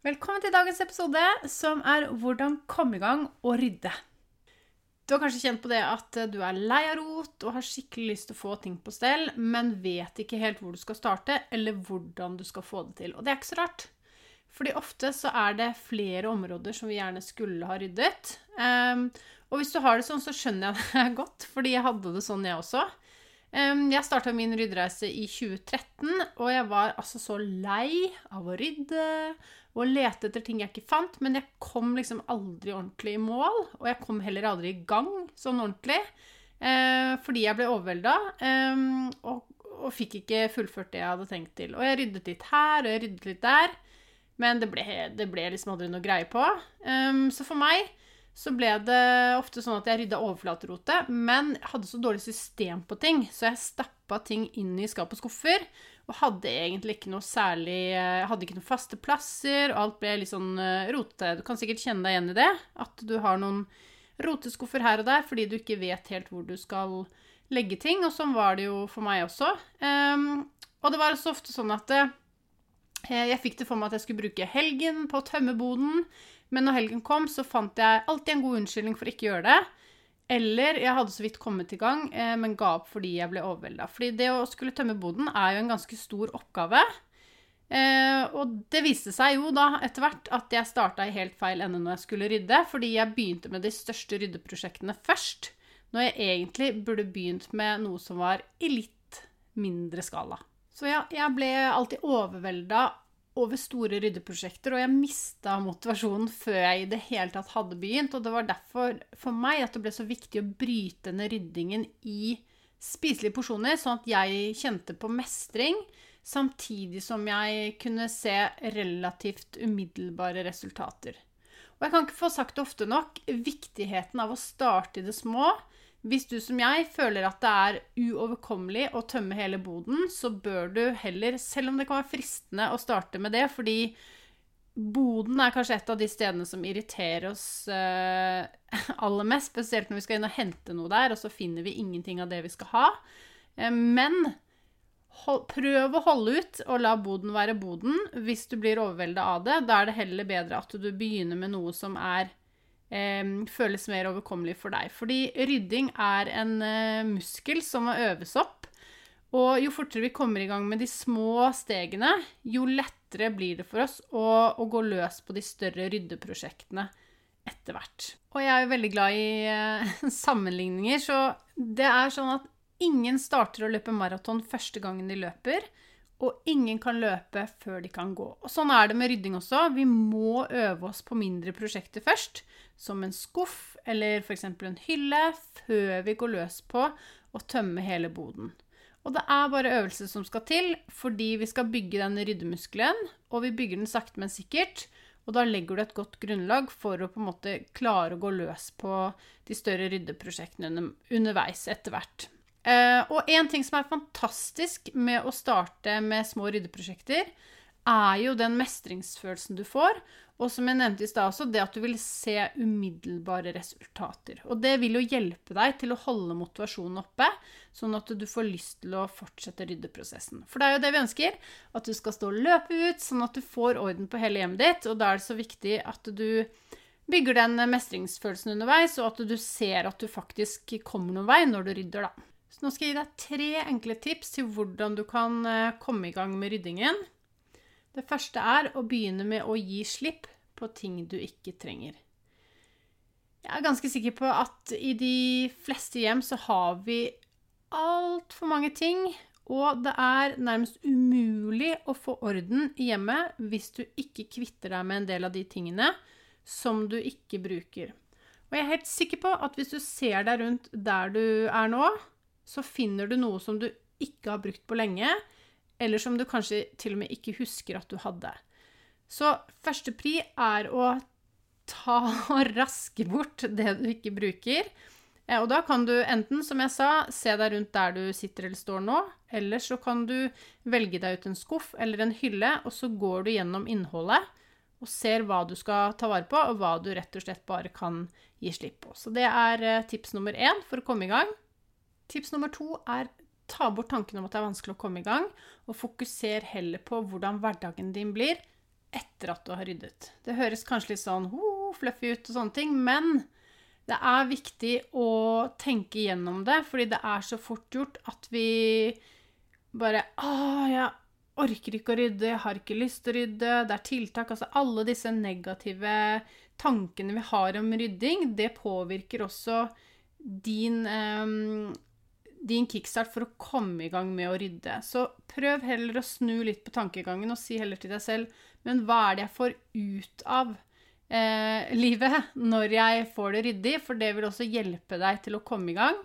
Velkommen til dagens episode, som er 'Hvordan komme i gang og rydde'. Du har kanskje kjent på det at du er lei av rot og har skikkelig lyst til å få ting på stell, men vet ikke helt hvor du skal starte, eller hvordan du skal få det til. Og det er ikke så rart. Fordi ofte så er det flere områder som vi gjerne skulle ha ryddet. Um, og hvis du har det sånn, så skjønner jeg det godt, fordi jeg hadde det sånn, jeg også. Um, jeg starta min ryddereise i 2013, og jeg var altså så lei av å rydde og lete etter ting jeg ikke fant, men jeg kom liksom aldri ordentlig i mål. Og jeg kom heller aldri i gang sånn ordentlig, eh, fordi jeg ble overvelda eh, og, og, fikk ikke fullført det jeg hadde tenkt til. Og jeg ryddet litt her, og jeg ryddet litt der, men det ble, det ble liksom aldri noe greie på. Eh, så for meg så ble det ofte sånn at jeg rydda overflaterotet, men jeg hadde så dårlig system på ting, så jeg stappa ting inn i skap og skuffer. Og hadde egentlig ikke noe særlig hadde ikke noen faste plasser, og alt ble litt sånn uh, rotete. Du kan sikkert kjenne deg igjen i det. At du har noen roteskuffer her og der fordi du ikke vet helt hvor du skal legge ting. Og sånn var det jo for meg også. Um, og det var så ofte sånn at uh, jeg fikk det for meg at jeg skulle bruke helgen på å tømme boden. Men når helgen kom, så fant jeg alltid en god unnskyldning for ikke å gjøre det. Eller jeg hadde så vidt kommet i gang, eh, men ga opp fordi jeg ble overvelda. Fordi det å skulle tømme boden er jo en ganske stor oppgave. Eh, og det viste seg jo da etter hvert at jeg starta i helt feil ende når jeg skulle rydde, fordi jeg begynte med de største ryddeprosjektene først, når jeg egentlig burde begynt med noe som var i litt mindre skala. Så ja, jeg ble alltid overvelda over store ryddeprosjekter, og jeg mista motivasjonen før jeg i det hele tatt hadde begynt. Og det var derfor for meg at det ble så viktig å bryte ned ryddingen i spiselige porsjoner, sånn at jeg kjente på mestring, samtidig som jeg kunne se relativt umiddelbare resultater. Og jeg kan ikke få sagt det ofte nok, viktigheten av å starte i det små hvis du som jeg føler at det er uoverkommelig å tømme hele boden, så bør du heller, selv om det kan være fristende å starte med det, fordi boden er kanskje et av de stedene som irriterer oss eh, aller mest, spesielt når vi skal inn og hente noe der, og så finner vi ingenting av det vi skal ha. Eh, men hold, prøv å holde ut og la boden være boden hvis du blir overvelda av det. Da er det heller bedre at du begynner med noe som er føles mer overkommelig for deg. Fordi rydding er en eh, muskel som må øves opp. Og jo fortere vi kommer i gang med de små stegene, jo lettere blir det for oss å, å gå løs på de større ryddeprosjektene etter hvert. Og jeg er jo veldig glad i eh, sammenligninger, så det er sånn at ingen starter å løpe maraton første gangen de løper. Og ingen kan løpe før de kan gå. Og Sånn er det med rydding også. Vi må øve oss på mindre prosjekter først, som en skuff eller f.eks. en hylle, før vi går løs på å tømme hele boden. Og det er bare øvelse som skal til, fordi vi skal bygge den ryddemuskelen, og vi bygger den sakte, men sikkert. Og da legger du et godt grunnlag for å på en måte klare å gå løs på de større ryddeprosjektene underveis etter hvert. Uh, og en ting som er fantastisk med å starte med små ryddeprosjekter, er jo den mestringsfølelsen du får. Og som jeg nevnte i stad også, det at du vil se umiddelbare resultater. Og det vil jo hjelpe deg til å holde motivasjonen oppe, sånn at du får lyst til å fortsette ryddeprosessen. For det er jo det vi ønsker, at du skal stå og løpe ut, sånn at du får orden på hele hjemmet ditt. Og da er det så viktig at du bygger den mestringsfølelsen underveis, og at du ser at du faktisk kommer noen vei når du rydder, da. Så nå skal jeg gi deg tre enkle tips til hvordan du kan eh, komme i gang med ryddingen. Det første er å begynne med å gi slipp på ting du ikke trenger. Jeg er ganske sikker på at i de fleste hjem så har vi altfor mange ting, og det er nærmest umulig å få orden i hjemmet hvis du ikke kvitter deg med en del av de tingene som du ikke bruker. Og jeg er helt sikker på at hvis du ser deg rundt der du er nå, så finner du noe som du ikke har brukt på lenge, eller som du kanskje til og med ikke husker at du hadde. Så første pri er å ta og raske bort det du ikke bruker. Eh, og da kan du enten, som jeg sa, se deg rundt der du sitter eller står nå, eller så kan du velge deg ut en skuff eller en hylle, og så går du gjennom innholdet og ser hva du skal ta vare på, og hva du rett og slett bare kan gi slipp på. Så det er eh, tips nummer én for å komme i gang. Tips nummer to er ta bort tanken om at det er vanskelig å komme i gang, og fokuser heller på hvordan hverdagen din blir etter at du har ryddet. Det høres kanskje litt sånn oh, fluffy ut og sånne ting, men det er viktig å tenke gjennom det, fordi det er så fort gjort at vi bare Å, jeg orker ikke å rydde, jeg har ikke lyst til å rydde, det er tiltak Altså alle disse negative tankene vi har om rydding, det påvirker også din eh, din kickstart for å komme i gang med å rydde. Så prøv heller å snu litt på tankegangen og si heller til deg selv Men hva er det jeg får ut av eh, livet når jeg får det ryddig? For det vil også hjelpe deg til å komme i gang.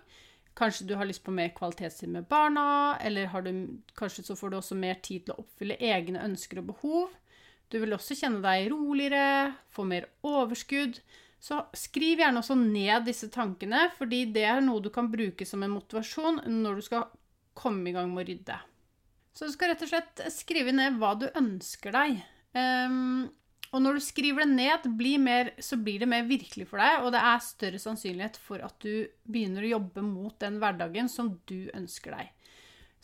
Kanskje du har lyst på mer kvalitetstid med barna, eller du, kanskje så får du også mer tid til å oppfylle egne ønsker og behov. Du vil også kjenne deg roligere, få mer overskudd. Så skriv gjerne også ned disse tankene, fordi det er noe du kan bruke som en motivasjon når du skal komme i gang med å rydde. Så du skal rett og slett skrive ned hva du ønsker deg. Um, og når du skriver det ned, blir mer, så blir det mer virkelig for deg, og det er større sannsynlighet for at du begynner å jobbe mot den hverdagen som du ønsker deg.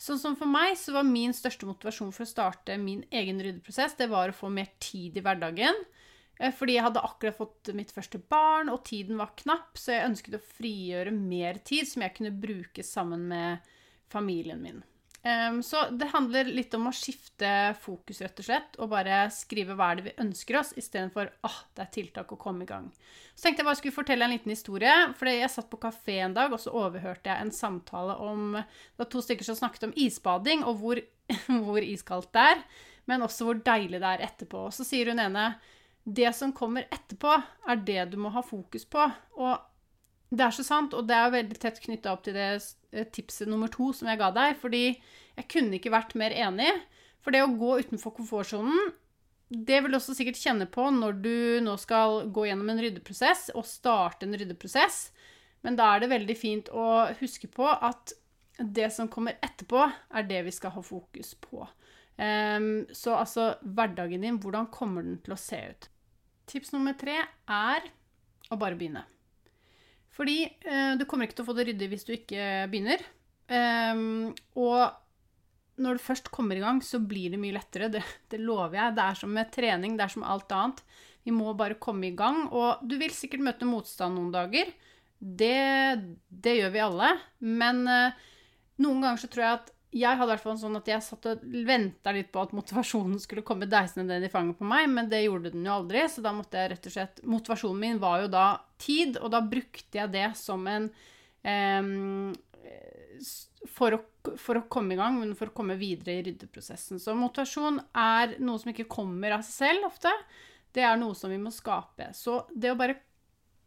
Sånn som for meg, så var min største motivasjon for å starte min egen ryddeprosess, det var å få mer tid i hverdagen. Eh, fordi jeg hadde akkurat fått mitt første barn, og tiden var knapp, så jeg ønsket å frigjøre mer tid som jeg kunne bruke sammen med familien min. Så det handler litt om å skifte fokus, rett og slett, og bare skrive hva er det vi ønsker oss, istedenfor at oh, det er tiltak å komme i gang. Så tenkte jeg bare skulle fortelle en liten historie. for Jeg satt på kafé en dag, og så overhørte jeg en samtale om Det var to stykker som snakket om isbading, og hvor, hvor iskaldt det er, men også hvor deilig det er etterpå. Og så sier hun ene det som kommer etterpå, er det du må ha fokus på. Og det er så sant, og det er veldig tett knytta opp til det eh, tipset nummer to som jeg ga deg, fordi jeg kunne ikke vært mer enig. For det å gå utenfor komfortsonen, det vil du også sikkert kjenne på når du nå skal gå gjennom en ryddeprosess og starte en ryddeprosess. Men da er det veldig fint å huske på at det som kommer etterpå, er det vi skal ha fokus på. Um, så altså hverdagen din, hvordan kommer den til å se ut? Tips nummer tre er å bare begynne. Fordi eh, du kommer ikke til å få det ryddig hvis du ikke begynner. Um, og når du først kommer i gang, så blir det mye lettere. Det, det, lover jeg. Det er som med trening, det er som alt annet. Vi må bare komme i gang. Og du vil sikkert møte motstand noen dager. Det, det gjør vi alle. Men eh, noen ganger så tror jeg at jeg hadde i hvert fall sånn at jeg satt og venta litt på at motivasjonen skulle komme deisende ned i fanget på meg, men det gjorde den jo aldri. Så da måtte jeg rett og slett Motivasjonen min var jo da tid, og da brukte jeg det som en um, for, å, for å komme i gang, men for å komme videre i ryddeprosessen. Så motivasjon er noe som ikke kommer av seg selv ofte. Det er noe som vi må skape. Så det å bare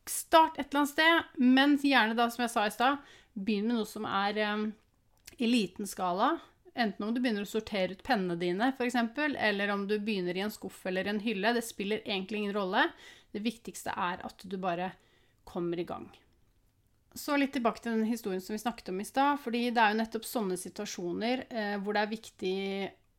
starte et eller annet sted, men gjerne da, som jeg sa i stad, begynn med noe som er um, i liten skala. Enten om du begynner å sortere ut pennene dine, f.eks., eller om du begynner i en skuff eller en hylle. Det spiller egentlig ingen rolle. Det viktigste er at du bare kommer i gang. Så litt tilbake til den historien som vi snakket om i stad. fordi det er jo nettopp sånne situasjoner eh, hvor det er viktig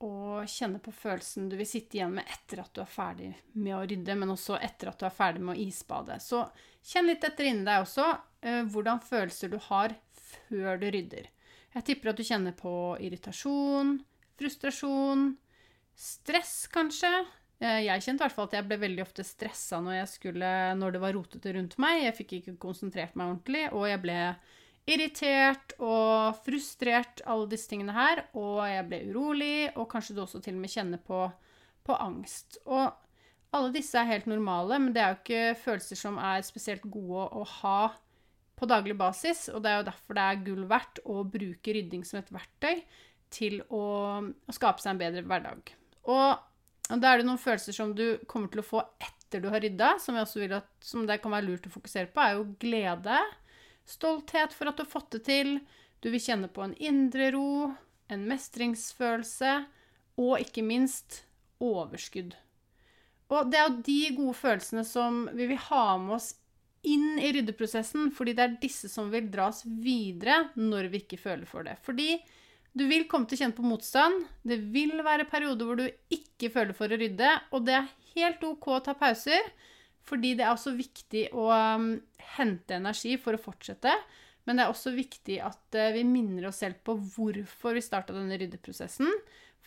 å kjenne på følelsen du vil sitte igjen med etter at du er ferdig med å rydde, men også etter at du er ferdig med å isbade. Så kjenn litt etter inni deg også eh, hvordan følelser du har før du rydder. Jeg tipper at du kjenner på irritasjon, frustrasjon, stress kanskje. Eh, jeg kjente i hvert fall at jeg ble veldig ofte stressa når, når det var rotete rundt meg. Jeg fikk ikke konsentrert meg ordentlig, og jeg ble irritert og frustrert, alle disse tingene her. Og jeg ble urolig, og kanskje du også til og med kjenner på, på angst. Og alle disse er helt normale, men det er jo ikke følelser som er spesielt gode å ha på daglig basis. Og det er jo derfor det er gull verdt å bruke rydding som et verktøy til å, å skape seg en bedre hverdag. Og da er det noen følelser som du kommer til å få etter du har rydda, som, at, som det kan være lurt å fokusere på, er jo glede Stolthet for at du har fått det til. Du vil kjenne på en indre ro, en mestringsfølelse og ikke minst overskudd. Og det er jo de gode følelsene som vi vil ha med oss inn i ryddeprosessen, fordi det er disse som vil dras videre når vi ikke føler for det. Fordi du vil komme til å kjenne på motstand. Det vil være perioder hvor du ikke føler for å rydde, og det er helt OK å ta pauser. Fordi det er også viktig å um, hente energi for å fortsette. Men det er også viktig at uh, vi minner oss selv på hvorfor vi starta denne ryddeprosessen.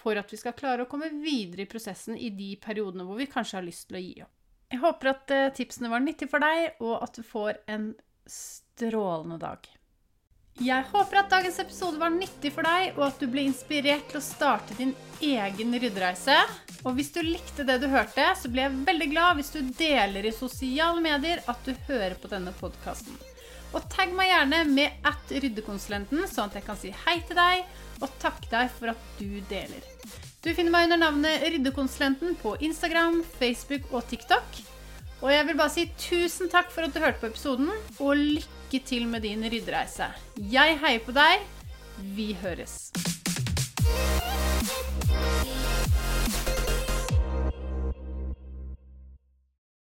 For at vi skal klare å komme videre i prosessen i de periodene hvor vi kanskje har lyst til å gi opp. Jeg håper at uh, tipsene var nyttige for deg, og at du får en strålende dag. Jeg håper at dagens episode var nyttig for deg, og at du ble inspirert til å starte din egen ryddereise. Og hvis du likte det du hørte, så blir jeg veldig glad hvis du deler i sosiale medier at du hører på denne podkasten. Og tagg meg gjerne med at ryddekonsulenten, sånn at jeg kan si hei til deg og takke deg for at du deler. Du finner meg under navnet Ryddekonsulenten på Instagram, Facebook og TikTok. Og jeg vil bare si tusen takk for at du hørte på episoden, og lykke til med din ryddereise. Jeg heier på deg. Vi høres.